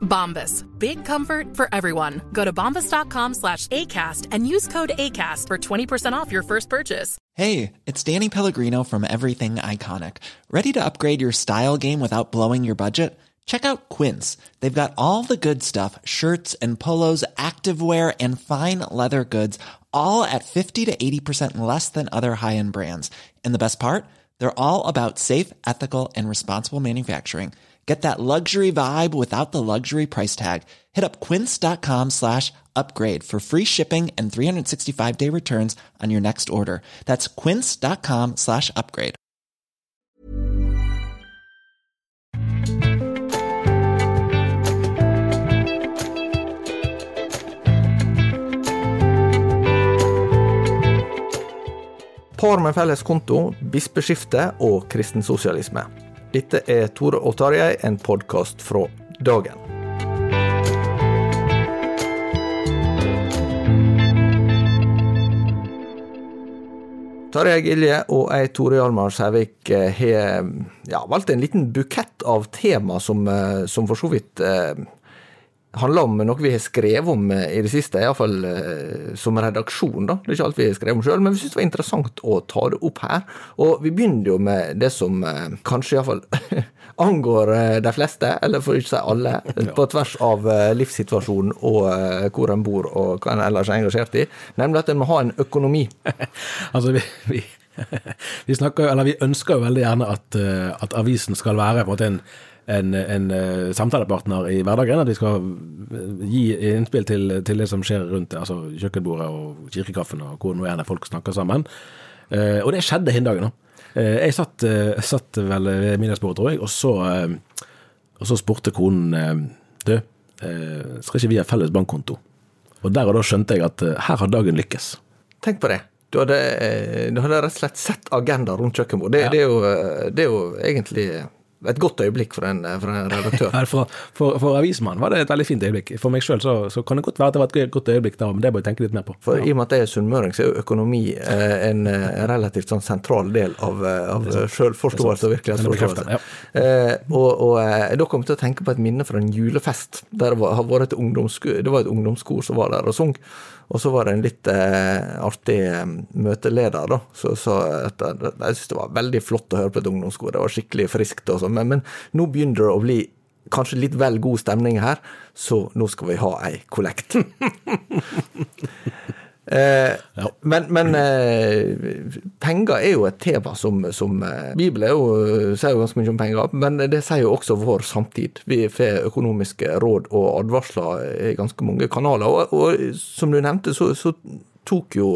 Bombas. Big comfort for everyone. Go to bombas.com slash ACAST and use code ACAST for 20% off your first purchase. Hey, it's Danny Pellegrino from Everything Iconic. Ready to upgrade your style game without blowing your budget? Check out Quince. They've got all the good stuff shirts and polos, activewear, and fine leather goods, all at 50 to 80% less than other high end brands. And the best part? They're all about safe, ethical, and responsible manufacturing. Get that luxury vibe without the luxury price tag. Hit up quince.com slash upgrade for free shipping and 365 day returns on your next order. That's quince.com slash upgrade. Par med felles konto, bispeskifte og. Dette er Tore og Tarjei, en podkast fra dagen. Tarjei Gilje og jeg, Tore Hjalmar Sævik, eh, har ja, valgt en liten bukett av tema som, eh, som for så vidt eh, handler om noe vi har skrevet om eh, i det siste, iallfall eh, som redaksjon. da. Det er ikke alt vi har skrevet om sjøl, men vi syntes det var interessant å ta det opp her. Og vi begynner jo med det som eh, kanskje iallfall angår de fleste, eller for ikke å si alle, på tvers av livssituasjonen og hvor en bor og hva en ellers er engasjert i, nemlig at en må ha en økonomi. Altså, vi, vi, vi, snakker, eller vi ønsker jo veldig gjerne at, at avisen skal være på en måte en, en, en eh, samtalepartner i hverdagen. At de skal eh, gi innspill til, til det som skjer rundt altså kjøkkenbordet og kirkekaffen og hvor nå gjerne folk snakker sammen. Uh, og det skjedde hin dagen. da. Uh, jeg satt, uh, satt vel ved middagsbordet, tror jeg, og så, og så spurte konen Du, skal ikke vi ha felles bankkonto? Og der og da skjønte jeg at her har dagen lykkes. Tenk på det. Du hadde, du hadde rett og slett sett agenda rundt kjøkkenbordet. Det, Ja. det, er jo, det er jo egentlig et godt øyeblikk for en, for en redaktør. Ja, For, for, for avismannen var det et veldig fint øyeblikk. For meg sjøl så, så kan det godt være at det var et godt øyeblikk da, men det bør jeg tenke litt mer på. For i og med at jeg er sunnmøring, så er jo økonomi eh, en eh, relativt sånn sentral del av, eh, av selvforståelse og virkelighetsforståelse. Ja. Eh, og og eh, da kom jeg til å tenke på et minne fra en julefest. Der det var, har vært et ungdomsko det var et ungdomskor som var der og sang. Og så var det en litt eh, artig eh, møteleder da, som sa at eh, jeg syntes det var veldig flott å høre på et ungdomskor. Det var skikkelig friskt og sånn. Men, men nå begynner det å bli kanskje litt vel god stemning her, så nå skal vi ha ei kollekt. Eh, Men, men eh, penger er jo et tema som, som eh, Bibelen jo, sier jo ganske mye om penger, men det sier jo også vår samtid. Vi får økonomiske råd og advarsler i ganske mange kanaler. Og, og som du nevnte, så, så tok jo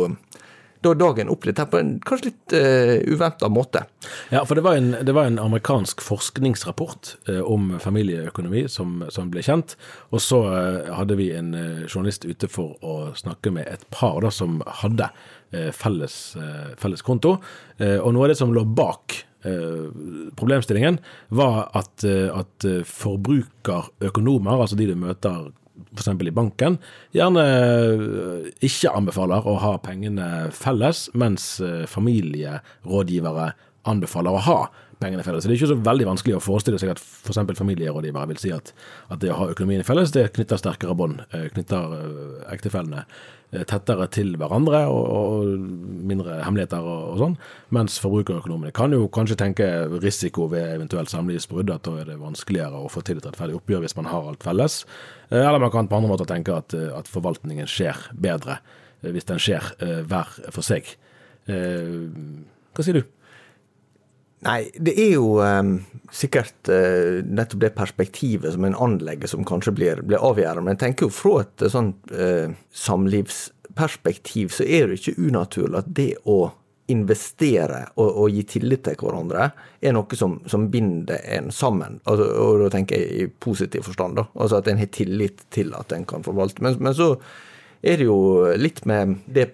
da dagen opp her på en kanskje litt uh, uventa måte. Ja, for det var en, det var en amerikansk forskningsrapport uh, om familieøkonomi som, som ble kjent. Og så uh, hadde vi en eh, journalist ute for å snakke med et par da, som hadde eh, felles, eh, felles konto. Eh, og noe av det som lå bak eh, problemstillingen, var at, eh, at eh, forbrukerøkonomer, altså de du møter f.eks. i banken, gjerne eh, ikke anbefaler å ha pengene felles, mens eh, familierådgivere anbefaler å ha pengene felles. Så Det er ikke så veldig vanskelig å forestille seg at f.eks. familierådgivere vil si at, at det å ha økonomien felles, det knytter sterkere bånd, eh, knytter eh, ektefellene eh, tettere til hverandre og, og mindre hemmeligheter og, og sånn. Mens forbrukerøkonomene kan jo kanskje tenke risiko ved eventuelt samlivsbrudd, at da er det vanskeligere å få til et rettferdig oppgjør hvis man har alt felles. Eller man kan på andre måter tenke at, at forvaltningen skjer bedre hvis den skjer hver for seg. Hva sier du? Nei, det er jo um, sikkert uh, nettopp det perspektivet som en anlegger som kanskje blir, blir avgjørende. Men jeg tenker jo fra et sånt uh, samlivsperspektiv så er det ikke unaturlig at det å investere og, og, gi tillit til hverandre er noe som, som binder en sammen. Altså, og da tenker jeg i positiv forstand. da, altså At en har tillit til at en kan forvalte. Men, men så er det jo litt med det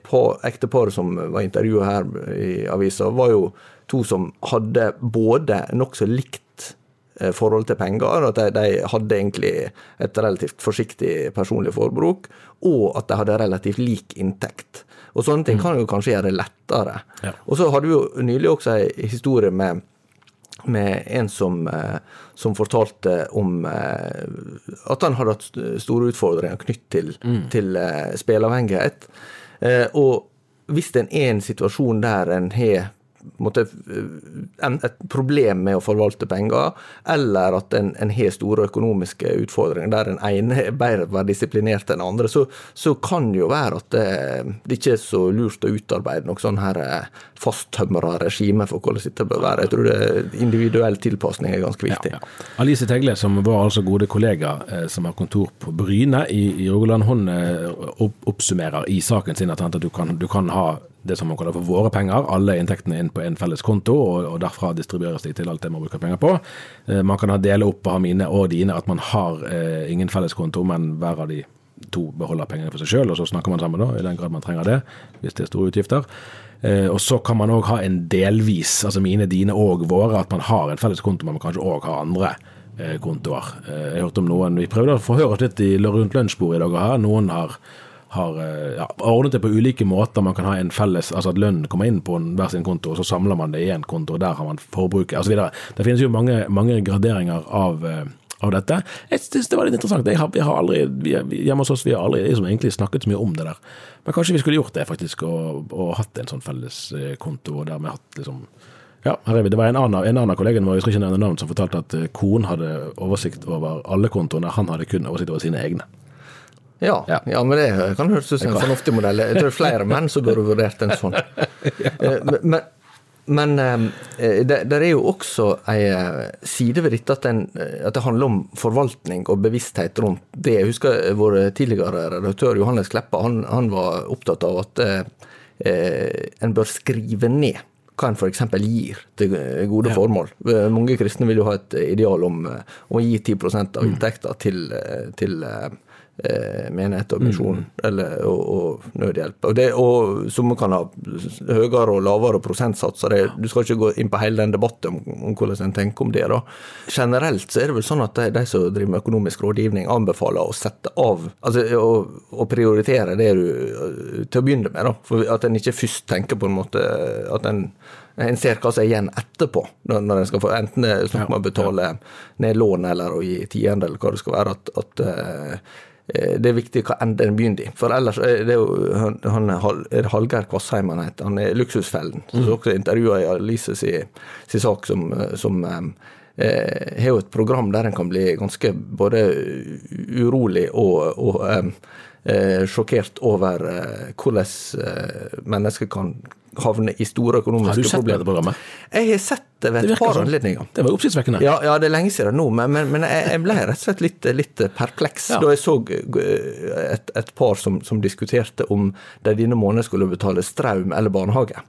ekteparet som var intervjua her i avisa, var jo to som hadde både nokså likt eh, forhold til penger, at de, de, hadde egentlig et relativt forsiktig personlig forbruk, og at de hadde relativt lik inntekt. Og sånne ting mm. kan jo kanskje gjøre det lettere. Ja. Og så hadde vi jo nylig også ei historie med, med en som, eh, som, fortalte om eh, at han hadde hatt store utfordringer knytt til, mm. til spilleavhengighet. og hvis en er i en situasjon der en har et problem med å forvalte penger, eller at en, en har store økonomiske utfordringer der den ene er bedre disiplinert enn den andre, så, så, kan det jo være at det, det ikke er så lurt å utarbeide noe sånn her eh, fasttømra regime for hvordan dette bør være. Jeg tror det individuell tilpasning er ganske viktig. Ja, ja. Alice Tegle, som var altså gode kollega eh, som har kontor på Bryne i, i Rogaland, hun oppsummerer i saken sin at du, kan, du kan ha det som man kaller for våre penger, alle inntektene inn på en felles konto, og, derfra distribueres de til alt det man bruker penger på. Eh, man kan ha dele opp og ha mine og dine, at man har eh, ingen felleskonto, men hver av de to beholder pengene for seg sjøl, og så snakker man sammen da, i den grad man trenger det, hvis det er store utgifter. Eh, og så kan man òg ha en delvis, altså mine, dine og våre, at man har en felles konto, men man kanskje òg har andre kontoer. Jeg hørte om noen, Vi prøvde å forhøre oss litt rundt lunsjbordet i dag og her. Noen har har eh, ja, ordnet det på ulike måter. Man kan ha en felles, altså at lønnen kommer inn på en, hver sin konto, og så samler man det i én konto, og der har man forbruket osv. Det finnes jo mange, mange graderinger av, eh, av dette. Jeg synes det var litt interessant. Jeg har, jeg har aldri, vi, hjemme hos oss vi har aldri liksom, egentlig snakket så mye om det der. Men kanskje vi skulle gjort det, faktisk, og, og hatt en sånn felles eh, konto, og dermed hatt liksom ja, her er vi. Det var en annen, en annen kollega vår, jeg skal ikke nevne navn, som fortalte at konen hadde oversikt over alle kontoene, han hadde kun oversikt over sine egne. Ja, ja. ja, men det kan høres ut som en fornuftig modell. Jeg tror flere menn som burde vurdert en sånn. Eh, men, men det, det, er jo også ei eh, side ved dette at, den, at, det handler om forvaltning og bevissthet rundt det. Jeg husker vår tidligere redaktør Johannes Kleppa han, han var opptatt av at eh, en bør skrive ned hva en f.eks. gir til gode ja. formål. Mange kristne vil jo ha et ideal om, om å gi 10 av mm. inntekta til, til eh, menighet og misjon mm. og, og, nødhjelp. Og, det, og Som kan ha høyere og lavere prosentsatser. Det, du skal ikke gå inn på hele den debatten om, om hvordan en tenker om det. da. Generelt så er det vel sånn at de, de som driver med økonomisk rådgivning, anbefaler å sette av, altså å, å prioritere det du til å begynne med. da, for At en ikke først tenker på en måte at en en ser hva som er igjen etterpå, når en skal få enten det er snakk om å betale ned lån eller å gi tiende, eller hva det skal være. at, at Eh, det er viktig hva enn den begynner i. For ellers er det jo han, han er Hallgeir Kvassheim han heter. Han er Luksusfellen. Mm. Som også intervjua i Alice si, si, sak, som, som eh, har jo et program der en kan bli ganske både urolig og, og eh, eh sjokkert over eh, hvordan eh, mennesker kan havne i store økonomiske problemer. Har du sett dette programmet? Jeg har sett det ved et par sånn. anledninger. Det var oppsiktsvekkende. Ja, ja, det er lenge siden nå, men, men, men jeg, ble rett og slett litt, litt perpleks ja. da jeg så eh, et, et par som, som, diskuterte om de denne måneden skulle betale strøm eller barnehage.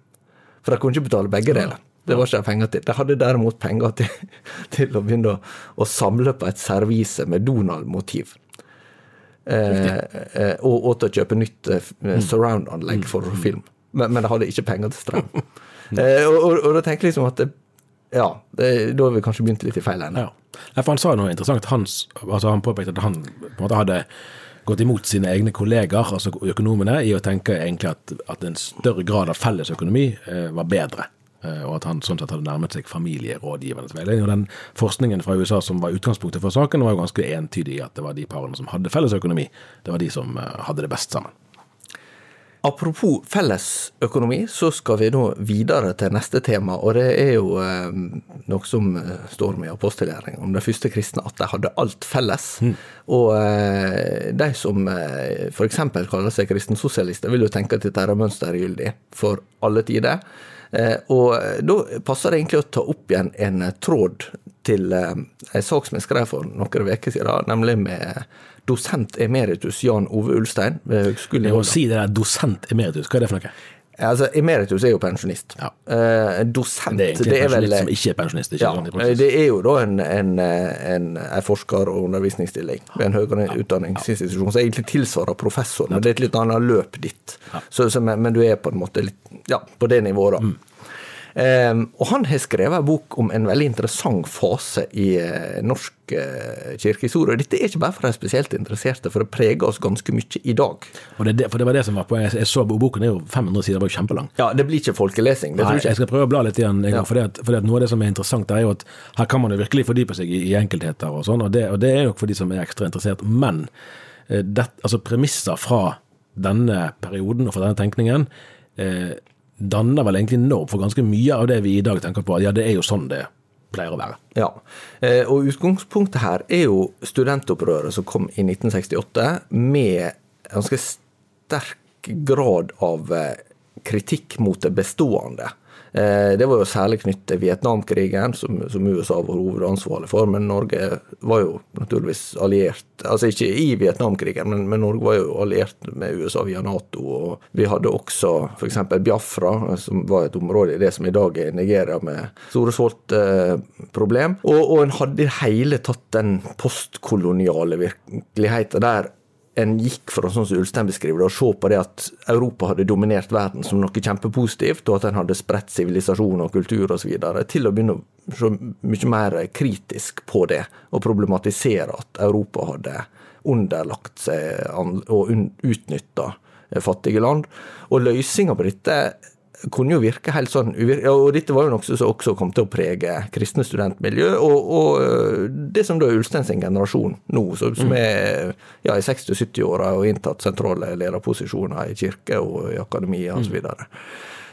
For de kunne ikke betale begge deler. Det var ikke de penger til. De hadde derimot penger til, til å begynne å, å, samle på et servise med Donald-motiv. Eh, eh, og, og, til å kjøpe nytt eh, mm. surround-anlegg for mm. film men, men de hadde ikke penger til strøm. eh, og, og, og, da tenker jeg liksom at det, ja, det, da har vi kanskje begynt litt i feil ende. Ja. For han sa noe interessant. Hans, altså han påpekte at han på en måte hadde gått imot sine egne kolleger, altså økonomene, i å tenke egentlig at, at en større grad av fellesøkonomi eh, var bedre. Eh, og at han sånn sett hadde nærmet seg familierådgivernes veiledning. Og den forskningen fra USA som var utgangspunktet for saken, var jo ganske entydig i at det var de parene som hadde felles økonomi, det var de som eh, hadde det best sammen. Apropos fellesøkonomi, så skal vi nå videre til neste tema. Og det er jo eh, noe som eh, står med i apostelgjerningen om de første kristne, at de hadde alt felles. Mm. Og eh, de som eh, f.eks. kaller seg kristensosialister, vil jo tenke at dette er mønstergyldig for alle tider. Eh, og da passer det egentlig å ta opp igjen en tråd til eh, en sak som jeg skrev for noen uker siden, nemlig med dosent emeritus Jan Ove Ulstein ved Høgskolen i Volda. Si det der dosent emeritus, hva er det for noe? Altså, Emeritus er jo pensjonist. Ja. Eh, dosent Det er egentlig en pensjonist som ikke er pensjonist. Ikke ja, det er jo da en, en, en, en forsker- og undervisningsstilling ved en høyere ja. utdanningsinstitusjon som egentlig tilsvarer professor, men det er et litt annet løp ditt. Så, så, men, men, du er på en måte litt, ja, på det nivået, da. Mm. Um, og han har skrevet en bok om en veldig interessant fase i uh, norsk uh, kirkehistorie. Dette er ikke bare for de spesielt interesserte, for det preger oss ganske mye i dag. Og det, for det var det som var på, Jeg så Boken er jo 500 sider, var jo kjempelang. Ja, det blir ikke folkelesing. Det Nei, jeg. jeg skal prøve å bla litt igjen, ja. for, det at, for det at noe av det som er interessant, er jo at her kan man jo virkelig fordype seg i, i enkeltheter og sånn, og, og, det er nok for de som er ekstra interessert. Men uh, det, altså premisser fra denne perioden og fra denne tenkningen eh, danner vel egentlig norm for ganske mye av det vi i dag tenker på. Ja, det er jo sånn det pleier å være. Ja, eh, og utgangspunktet her er jo studentopprøret som kom i 1968, med ganske sterk grad av eh, kritikk mot det bestående. Eh, det var jo særlig knyttet til Vietnamkrigen, som, som, USA var hovedansvarlig for. Men Norge var jo naturligvis alliert Altså ikke i Vietnamkrigen, men, men Norge var jo alliert med USA via Nato. Og vi hadde også f.eks. Biafra, som var et område i det som i dag er Nigeria, med store sultproblem. Eh, og, og en hadde i hele tatt den postkoloniale virkeligheten der en gikk for sånn som Ulstein beskriver det, å se på det at Europa hadde dominert verden som noe kjempepositivt, og at en hadde spredt sivilisasjon og kultur osv., til å begynne å se mye mer kritisk på det, og problematisere at Europa hadde underlagt seg og utnytta fattige land. Og løsninga på dette kunne jo virke helt sånn Og dette var jo noe som også kom til å prege kristne studentmiljø. Og, og øh, det som da er Ulstein sin generasjon nå, som mm. er ja, i 60-70-åra og inntatt sentrale lederposisjoner i kirke og i akademia osv. Mm.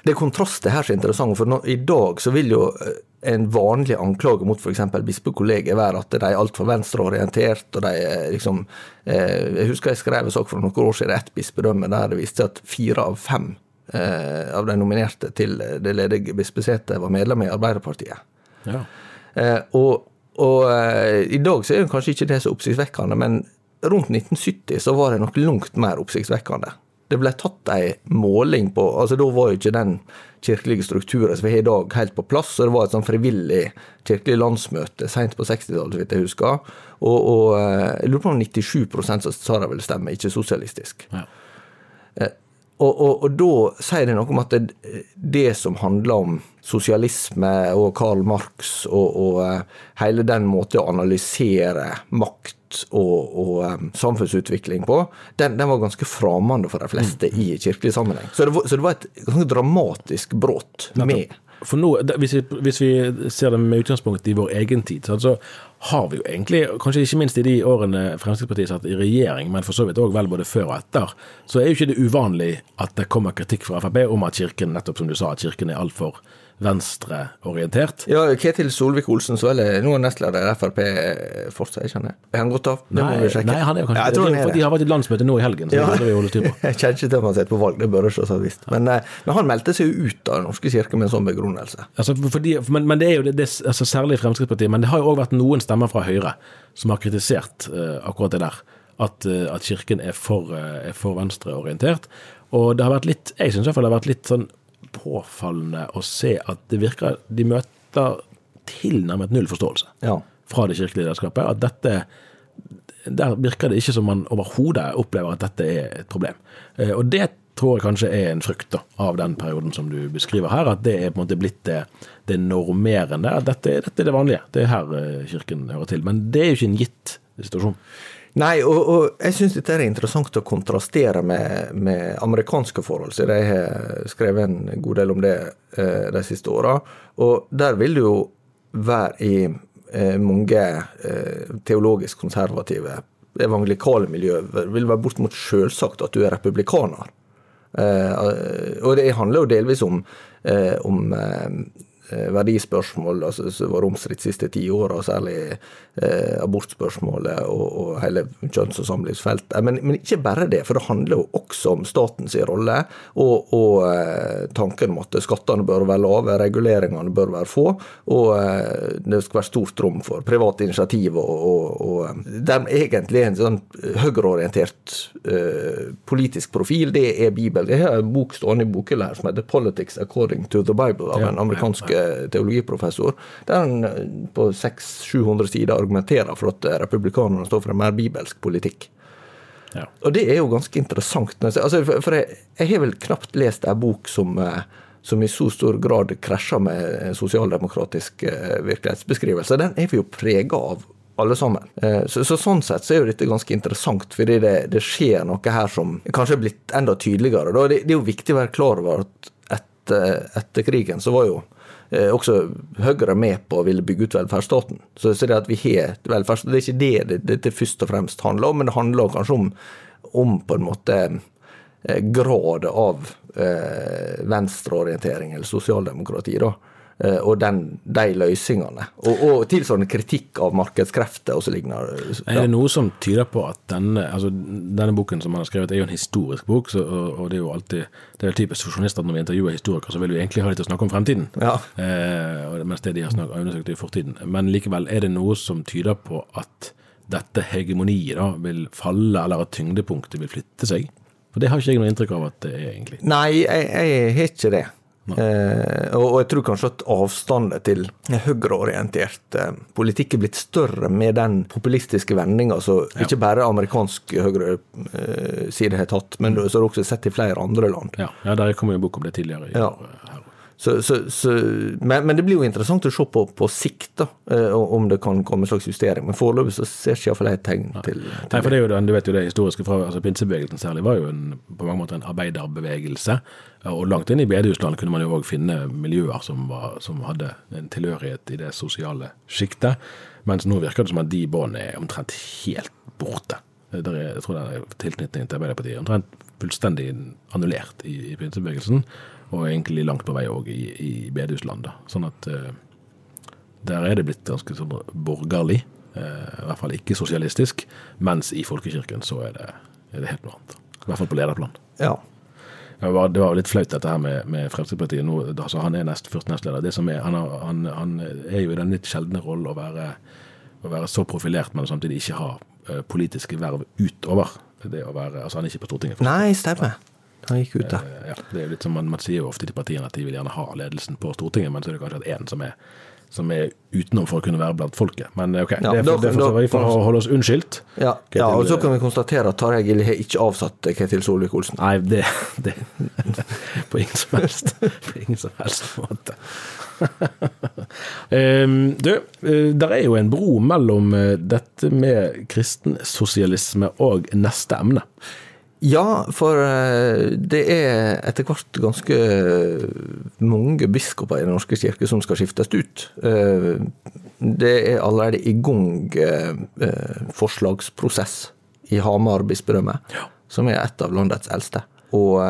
Det er kontrastet her som er interessant, for nå, i dag så vil jo øh, en vanlig anklage mot f.eks. bispekollegiet være at de er altfor venstreorientert. og de er liksom, eh, Jeg husker jeg skrev en sak for noen år siden, ett bispedømme, der det viste at fire av fem eh, av de nominerte til det ledige bispesetet var medlem i Arbeiderpartiet. Ja. Eh, og, og eh, i dag så er det kanskje ikke det så oppsiktsvekkende, men rundt 1970 så var det nok langt mer oppsiktsvekkende. Det ble tatt ei måling på altså Da var jo ikke den kirkelige strukturen som vi har i dag, helt på plass. så Det var et sånn frivillig kirkelig landsmøte seint på 60-tallet, så vidt jeg husker. Og, og eh, jeg lurer på om 97% så sa de ville stemme, ikke sosialistisk. Ja. Eh, og, og, og, da sier det noe om at det, det, som handler om sosialisme og Karl Marx og, og uh, hele den måten å analysere makt og, um, samfunnsutvikling på, den, den, var ganske framande for de fleste mm. i kirkelig sammenheng. Så det var, så det var et ganske dramatisk brudd med for nå, hvis vi, hvis vi, ser det med utgangspunkt i vår egen tid, så har vi jo egentlig, kanskje ikke minst i de årene Fremskrittspartiet satt i regjering, men for så vidt òg vel både før og etter, så er jo ikke det uvanlig at det kommer kritikk fra Frp om at Kirken, nettopp som du sa, at Kirken er altfor venstreorientert. Ja, Ketil Solvik-Olsen, så er nå nestleder i Frp fortsatt, ikke sant? Er han gått av? Det nei, må vi sjekke. Nei, han er jo kanskje ja, det. Er de har vært i landsmøte nå i helgen, så ja. det vi holde styr på. Jeg kjenner ikke til om han sitter på valg, det bør jeg selvsagt visst. Men, eh, men, han meldte seg jo ut av Den norske kirke med en sånn begrunnelse. Altså, fordi, men, men, det er jo det, det altså, særlig Fremskrittspartiet, men det har jo òg vært noen stemmer fra Høyre som har kritisert uh, akkurat det der. At, uh, at Kirken er for, uh, for venstreorientert. Og det har vært litt, jeg syns iallfall det har vært litt sånn påfallende å se at det virker De møter tilnærmet null forståelse ja. fra det kirkelige lederskapet. At dette Der virker det ikke som man overhodet opplever at dette er et problem. Eh, og det tror jeg kanskje er en frukt da, av den perioden som du beskriver her. At det er på en måte blitt det, det normerende. At dette, dette, er det vanlige. Det er her eh, Kirken hører til. Men det er jo ikke en gitt situasjon. Nei, og, og jeg syns dette er interessant å kontrastere med, med amerikanske forhold, Så jeg har skrevet en god del om det eh, de siste åra. Og der vil det jo være i eh, mange eh, teologisk konservative evangelikale miljø vil være bortimot selvsagt at du er republikaner. Eh, og det handler jo delvis om, eh, om eh, verdispørsmål altså, som var omstridt de siste ti åra, særlig eh, abortspørsmålet og, og hele kjønns- og samlivsfeltet. Men, men, ikke bare det, for det handler jo også om statens rolle og, og eh, tanken om at skattene bør være lave, reguleringene bør være få, og eh, det skal være stort rom for private initiativ. og, og, og er egentlig en sånn høyreorientert eh, politisk profil, det er Bibelen. Jeg har en bok stående i bokhylla som heter 'Politics According to the Bible', av en amerikansk teologiprofessor, der han eh, på 600-700 sider argumenterer for at eh, republikanerne står for en mer bibelsk politikk. Ja. Og det er jo ganske interessant. Altså, for jeg, jeg, har vel knapt lest ei bok som, eh, som, i så stor grad krasjer med sosialdemokratisk virkelighetsbeskrivelse. Den er vi jo prega av alle sammen. Så, så, Sånn sett så er jo dette ganske interessant, fordi det, det skjer noe her som kanskje er blitt enda tydeligere. Det, det, er jo viktig å være klar over at etter, etter krigen så var jo eh, også Høyre med på å ville bygge ut velferdsstaten. Så, så det at vi har velferdsstaten, det er ikke det det, det, det først og fremst handler om, men det handler kanskje om, om på en måte eh, grad av eh, venstreorientering eller sosialdemokrati. da. Eh, og den, de løsningene. Og, og tilsvarende kritikk av markedskrefter og så lignende. Ja. Er det noe som tyder på at denne, altså, denne boken som han har skrevet, er jo en historisk bok, så, og, og, det er jo alltid det er typisk for journalister at når vi intervjuer historikere, så vil vi egentlig ha dem til å snakke om fremtiden. Ja. Eh, mens det de har, snakket, undersøkt i fortiden. Men likevel, er det noe som tyder på at dette hegemoniet da vil falle, eller at tyngdepunktet vil flytte seg? For det har ikke jeg noe inntrykk av at det er, egentlig. Nei, jeg, jeg har ikke det. Eh, og, jeg tror kanskje at avstanden til høyreorientert eh, politikk er blitt større med den populistiske vendinga som ja. ikke bare amerikansk høyreside eh, har tatt, men mm. som også sett i flere andre land. Ja, ja der kom jo en bok om det tidligere. ja. Så, så, så, men, men, det blir jo interessant å se på, på sikt, da, eh, om det kan komme en slags justering. Men foreløpig så ser ikke iallfall jeg tegn til, til, Nei, for det er jo, Du vet jo det historiske fra altså Pinsebevegelsen særlig var jo en, på mange måter en arbeiderbevegelse. Og langt inn i bedehusland kunne man jo òg finne miljøer som, var, som, hadde en tilhørighet i det sosiale sjiktet. Mens nå virker det som at de båndene er omtrent helt borte. Der er, jeg tror det er tilknytningen til Arbeiderpartiet omtrent fullstendig annullert i, i pinsebevegelsen og egentlig langt på vei òg i, i bedehusland. Sånn at eh, der er det blitt ganske sånn borgerlig, eh, i hvert fall ikke sosialistisk. Mens i folkekirken så er det, er det helt noe annet. I hvert fall på lederplan. Ja. Det var, det var litt flaut dette her med, med Fremskrittspartiet nå. Altså, han er nest, først nestleder. Det som er, han, han, han, er jo i den litt sjeldne rollen å være, å være så profilert, men samtidig ikke ha uh, politiske verv utover det å være Altså, han er ikke på Stortinget. Nei, stemmer. Han gikk ut, da. Ja, det er litt som man, man, sier jo ofte til partiene at de vil gjerne ha ledelsen på Stortinget, men så er det kanskje én som, som, er utenom for å kunne være blant folket. Men ok, ja, det, er for, vi får holde oss unnskyldt. Ja, ja, og så kan vi konstatere at Tarjei Gilje har ikke avsatt Ketil Solvik-Olsen. Nei, det, det På ingen som helst På ingen som helst måte. um, du, eh, der er jo en bro mellom eh, dette med kristen sosialisme og neste emne. Ja, for eh, det er etter hvert ganske mange biskoper i Den norske kirke som skal skiftes ut. Eh, det er allerede i gang eh, forslagsprosess i Hamar bispedømme, ja. som er et av landets eldste. Og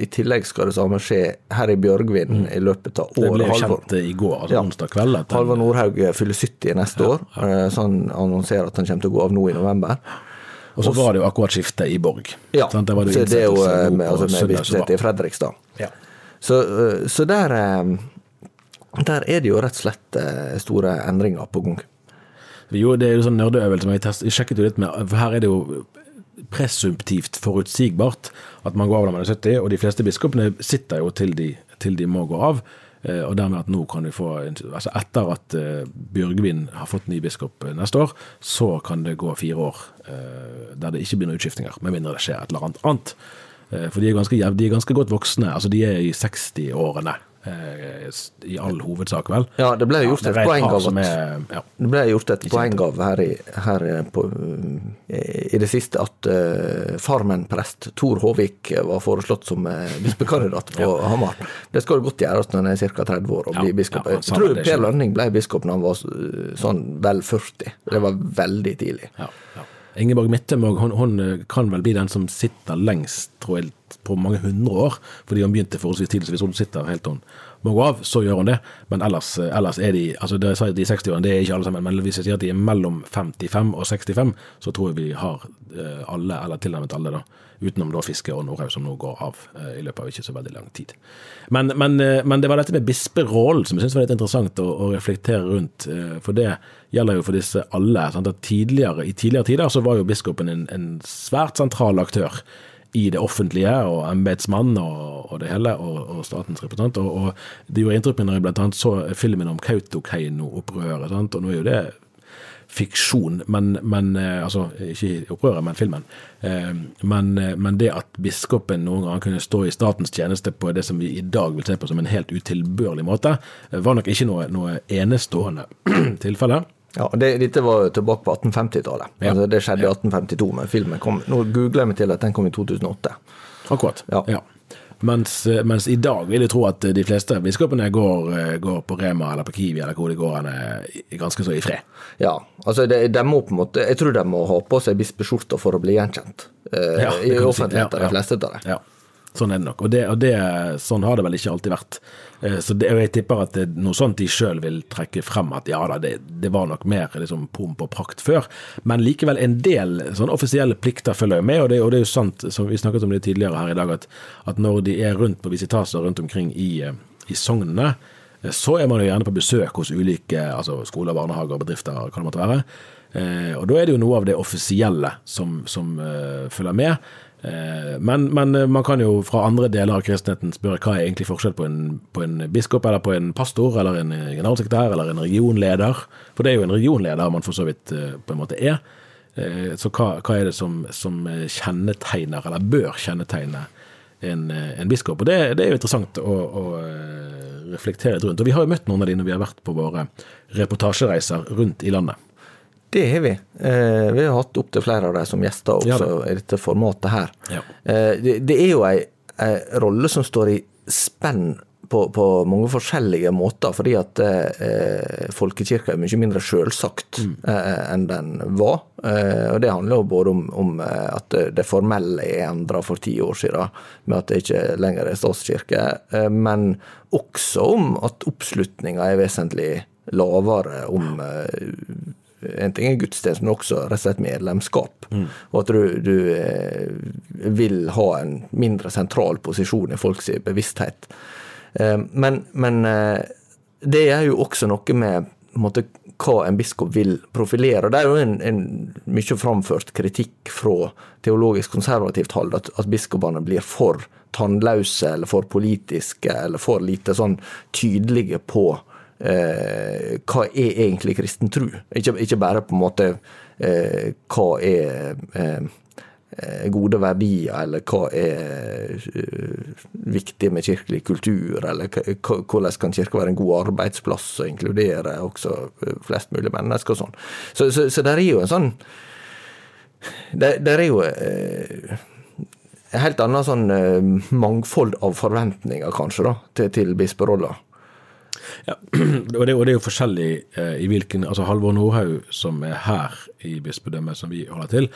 i tillegg skal det samme skje her i Bjørgvin mm. i løpet av året. Det ble kjent i går, altså ja. onsdag kveld. Halvor Nordhaug fyller 70 neste ja, år, så han annonserer at han kommer til å gå av nå i november. Og så var det jo akkurat skiftet i Borg. Ja, det, det, så det er jo eh, med, altså, med bispeksetet i Fredrikstad. Ja. Så, eh, så der, eh, der er det jo rett og slett store endringer på gang. Jo, det er jo sånn nerdeøvelse. Jeg, jeg sjekket jo litt med, for her er det jo presumptivt forutsigbart at man går av når man er 70, og de fleste biskopene sitter jo til de, til de må gå av. Eh, og dermed at nå kan vi få altså Etter at uh, Bjørgvin har fått ny biskop eh, neste år, så kan det gå fire år der det ikke blir noen utskiftinger, med mindre det skjer et eller annet annet. For de er, ganske, de er ganske godt voksne. altså De er i 60-årene. Eh, i all hovedsak, vel. Ja, det ble gjort ja, et poeng av ja. Det ble gjort et poeng av her, i, her på, i, det siste at uh, Farmen-prest Tor Håvik var foreslått som uh, bispekandidat på ja. Hamar. Det skal godt gjøres når han er ca. 30 år og blir biskop. Jeg tror Per Lønning ble biskop når han var sånn vel 40. Det var veldig tidlig. Ingeborg Midtøm hun, hun eh, kan vel bli den som sitter lengst, tror jeg, på mange hundre år. Fordi hun begynte forholdsvis tidlig, så hvis hun sitter helt til hun må gå av, så gjør hun det. Men ellers, eh, ellers er de altså det jeg de 60-årene, det er ikke alle sammen. Men hvis jeg sier at de er mellom 55 og 65, så tror jeg vi har eh, alle, eller tilnærmet alle, da. Utenom da Fiske og Norhaug, som nå går av eh, i løpet av ikke så veldig lang tid. Men, men, men det var dette med bisperollen som jeg syns var litt interessant å, å reflektere rundt. For det gjelder jo for disse alle. Tidligere, I tidligere tider så var jo biskopen en, en svært sentral aktør i det offentlige, og embetsmann og, og det hele, og, og statens representant. Og, og det gjorde inntrykk på meg når jeg annet så filmen om Kautokeino-opprøret. Og nå er jo det fiksjon, men, men eh, altså ikke opprøret, men filmen. Eh, Men, eh, men det at biskopen noen ganger kunne stå i statens tjeneste på det som vi i dag vil se på som en helt utilbørlig måte, var nok ikke noe, noe enestående tilfelle. Ja, det, Dette var tilbake på 1850-tallet. Ja. Altså, det skjedde i 1852, men filmen kom Nå googler jeg meg til at den kom i 2008. Akkurat. Ja. Mens, eh, mens i dag vil jeg tro at de fleste biskopene går, eh, går på Rema eller på Kiwi eller hvor de går hen, eh, ganske så i fred. Ja, altså de, de må på en måte Jeg tror de må ha på seg bispeskjorta for å bli gjenkjent. Eh, Ja, I offentligheten, si. Ja, ja. de fleste av dem. Sånn er det nok. Og, det, og det, sånn har det vel ikke alltid vært. Eh, Så det, og jeg tipper at det noe sånt de sjøl vil trekke frem, at ja da, det, det var nok mer liksom pomp og prakt før. Men likevel en del sånn offisielle plikter følger jo med, og det, og er jo sant, som vi snakket om det tidligere her i dag, at, at når de er rundt på visitaser rundt omkring i, eh, i sognene, eh, så er man jo gjerne på besøk hos ulike altså skoler, barnehager, bedrifter, hva det måtte være. Og da er det jo noe av det offisielle som, som eh, følger med. Eh, Men, men eh, man kan jo fra andre deler av kristenheten spørre hva er egentlig forskjell på en, på en biskop eller på en pastor eller en eh, generalsekretær eller en regionleder. For det er jo en regionleder man for så vidt på en måte er. Så hva, hva er det som, som kjennetegner, eller bør kjennetegne, en, en biskop? Og det, det er jo interessant å, å reflektere litt rundt. Og vi har jo møtt noen av de når vi har vært på våre reportasjereiser rundt i landet. Det har vi. Eh, vi har hatt opptil flere av dem som gjester også Ja i dette formatet her. Ja. Eh, det, det er jo ei, ei rolle som står i spenn på, på mange forskjellige måter, fordi at eh, folkekirka er mye mindre sjølsagt Mm. eh, enn den var. Eh, og det handler jo både om, om eh, at det, formelle er endra for ti år siden, med at det ikke lenger er statskirke, men også om at oppslutninga er vesentlig lavere om en ting er gudstjeneste, men også rett og slett medlemskap. Og at du, du eh, vil ha en mindre sentral posisjon i folks bevissthet. Eh, men men eh, det er jo også noe med måtte, hva en biskop vil profilere. Det er jo en, en mye framført kritikk fra teologisk konservativt hold at, at biskopene blir for tannløse eller for politiske eller for lite sånn tydelige på eh, hva er egentlig kristen tro? Ikke, ikke bare på en måte eh, hva er eh, eh, gode verdier, eller hva er eh, viktig med kirkelig kultur, eller hvordan kan kirka være en god arbeidsplass og inkludere også eh, flest mulig mennesker og sånn. Så, så, så der er jo en sånn Der, der er jo en helt annen sånn mangfold av forventninger, kanskje, da, til, til bisperolla. Ja, og det, og det er jo forskjellig eh, i hvilken Altså Halvor Nordhaug, som er her i bispedømmet som vi holder til,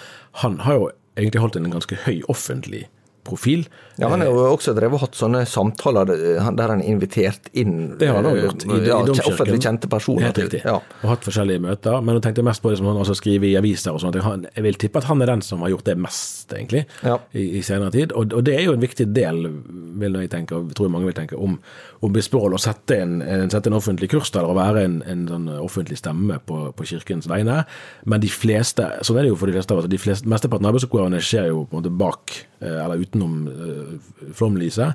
han har jo egentlig holdt en ganske høy offentlig profil. Ja, Han har jo også drevet og hatt sånne samtaler der der han er invitert inn Det har han også gjort i, i, ja, i offentlig kjente personer. Helt riktig. Ja. Og hatt forskjellige møter. Men jeg tenkte mest på det som han også skriver i aviser og sånt. Jeg vil tippe at han er den som har gjort det mest, egentlig, Ja. i, i senere tid. Og, og det er jo en viktig del, vil jeg tenke, og tror mange vil tenke, om, om bisperoll å sette en, en, sette en offentlig kurs der og være en, en sånn offentlig stemme på, på kirkens vegne. Men de fleste, sånn er det jo for de fleste av oss, mesteparten av arbeidsoppgavene skjer jo på en måte bak, eller eller utenom eh, flomlyset.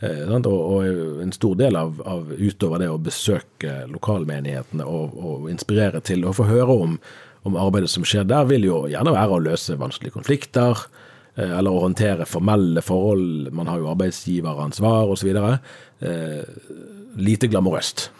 Eh, og, og en stor del av, av utover det å besøke lokalmenighetene og, og inspirere til å få høre om, om arbeidet som skjer der, vil jo gjerne være å løse vanskelige konflikter. eh, Eller å håndtere formelle forhold. Man har jo arbeidsgiveransvar osv. Eh, lite glamorøst.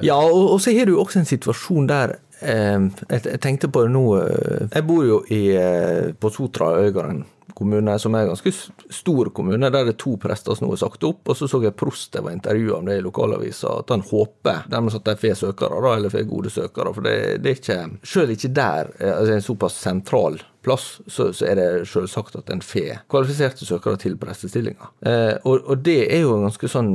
Ja, og, og så har du også en situasjon der eh, jeg, tenkte på det nå eh, Jeg bor jo i, eh, på Sotra, Øygarden kommune, som er en ganske stor kommune, der det er to prester som nå er sagt opp. Og så så jeg prost jeg var intervjua om det i lokalavisa, at han håper dermed at de får søkere, da, eller får gode søkere. For det, det er ikke Selv ikke der, eh, altså en såpass sentral plass, så, så er det selvsagt at en får kvalifiserte søkere til prestestillinger. Eh, og, og det er jo en ganske sånn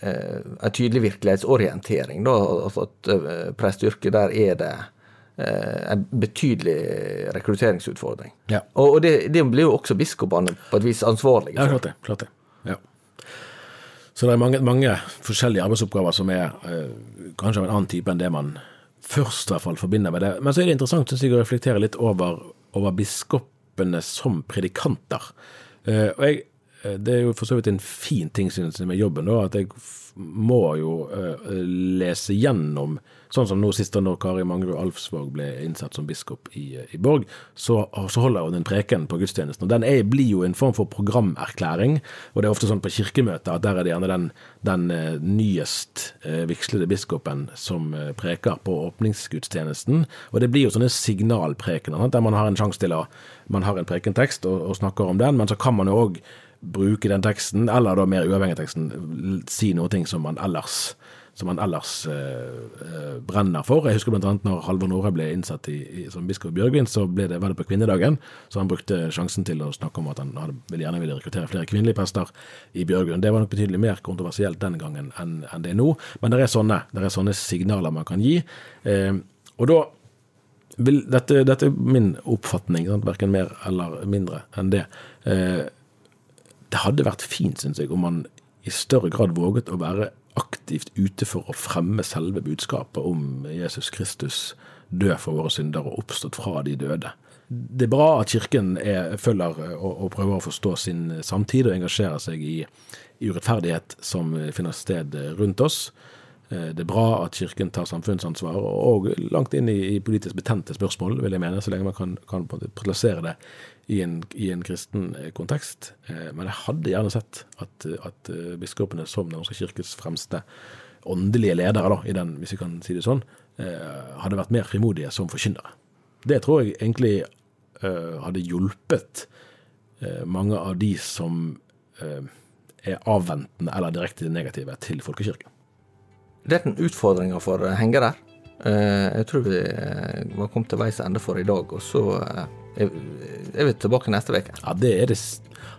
eh, en tydelig virkelighetsorientering, da, at, at prestyrket presteyrket der er det Eh, en betydelig rekrutteringsutfordring. Ja. Og, og det, det, blir jo også biskopene på et vis ansvarlige for. Ja, klart det. Klart det. Ja. Så det er mange, mange, forskjellige arbeidsoppgaver som er eh, kanskje av en annen type enn det man først i hvert fall forbinder med det. Men så er det interessant synes jeg, å reflektere litt over, over biskopene som predikanter. Eh, og jeg, eh, Det er jo for så vidt en fin ting synes jeg, med jobben, da, at jeg må jo uh, lese gjennom Sånn som nå sist, når Kari Mangerud Alfsvåg ble innsatt som biskop i, i Borg, så, så, holder hun en preken på gudstjenesten. og Den er, blir jo en form for programerklæring. og Det er ofte sånn på kirkemøter at der er det gjerne den, den uh, nyest uh, vigslede biskopen som preker på åpningsgudstjenesten. Og det blir jo sånne signalprekener, der man har en sjanse til å Man har en prekentekst og, og snakker om den, men så kan man jo òg bruke den teksten, eller da mer uavhengig av teksten, si noe ting som man ellers som man ellers eh, brenner for. Jeg husker bl.a. når Halvor Nore ble innsatt i, i, som biskop Bjørgvin, så ble det, var det på kvinnedagen. Så han brukte sjansen til å snakke om at han hadde, ville gjerne ville rekruttere flere kvinnelige prester i Bjørgvin. Det var nok betydelig mer kontroversielt den gangen enn, enn det er nå. Men det er sånne, det er sånne signaler man kan gi. Eh, og da vil, dette, dette, er min oppfatning, sant? verken mer eller mindre enn det. Eh, det hadde vært fint, syns jeg, om man i større grad våget å være aktivt ute for å fremme selve budskapet om Jesus Kristus død for våre synder og oppstått fra de døde. Det er bra at Kirken er, følger og, og, prøver å forstå sin samtid og engasjerer seg i, i urettferdighet som finner sted rundt oss. Eh, det er bra at Kirken tar samfunnsansvar, og langt inn i, i politisk betente spørsmål, vil jeg mene, så lenge man kan, kan plassere det i en, i en, kristen eh, kontekst. Eh, men jeg hadde gjerne sett at, at biskopene som Den norske kirkes fremste åndelige ledere, da, i den, hvis vi kan si det sånn, hadde vært mer frimodige som forkynnere. Det tror jeg egentlig hadde hjulpet mange av de som er avventende eller direkte negative til folkekirken det er den utfordringa for hengere. der. jeg tror vi eh, var kommet til veis ende for i dag, og så eh, er vi tilbake neste uke. Ja, det er det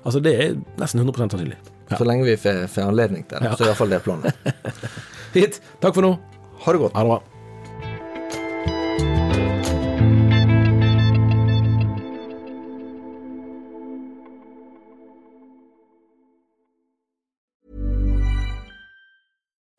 Altså, det er nesten 100 sannsynlig. Ja. Så lenge vi får anledning til det. Ja. Så er iallfall det planen. Fint. Takk for nå. Ha det godt. Ha det bra.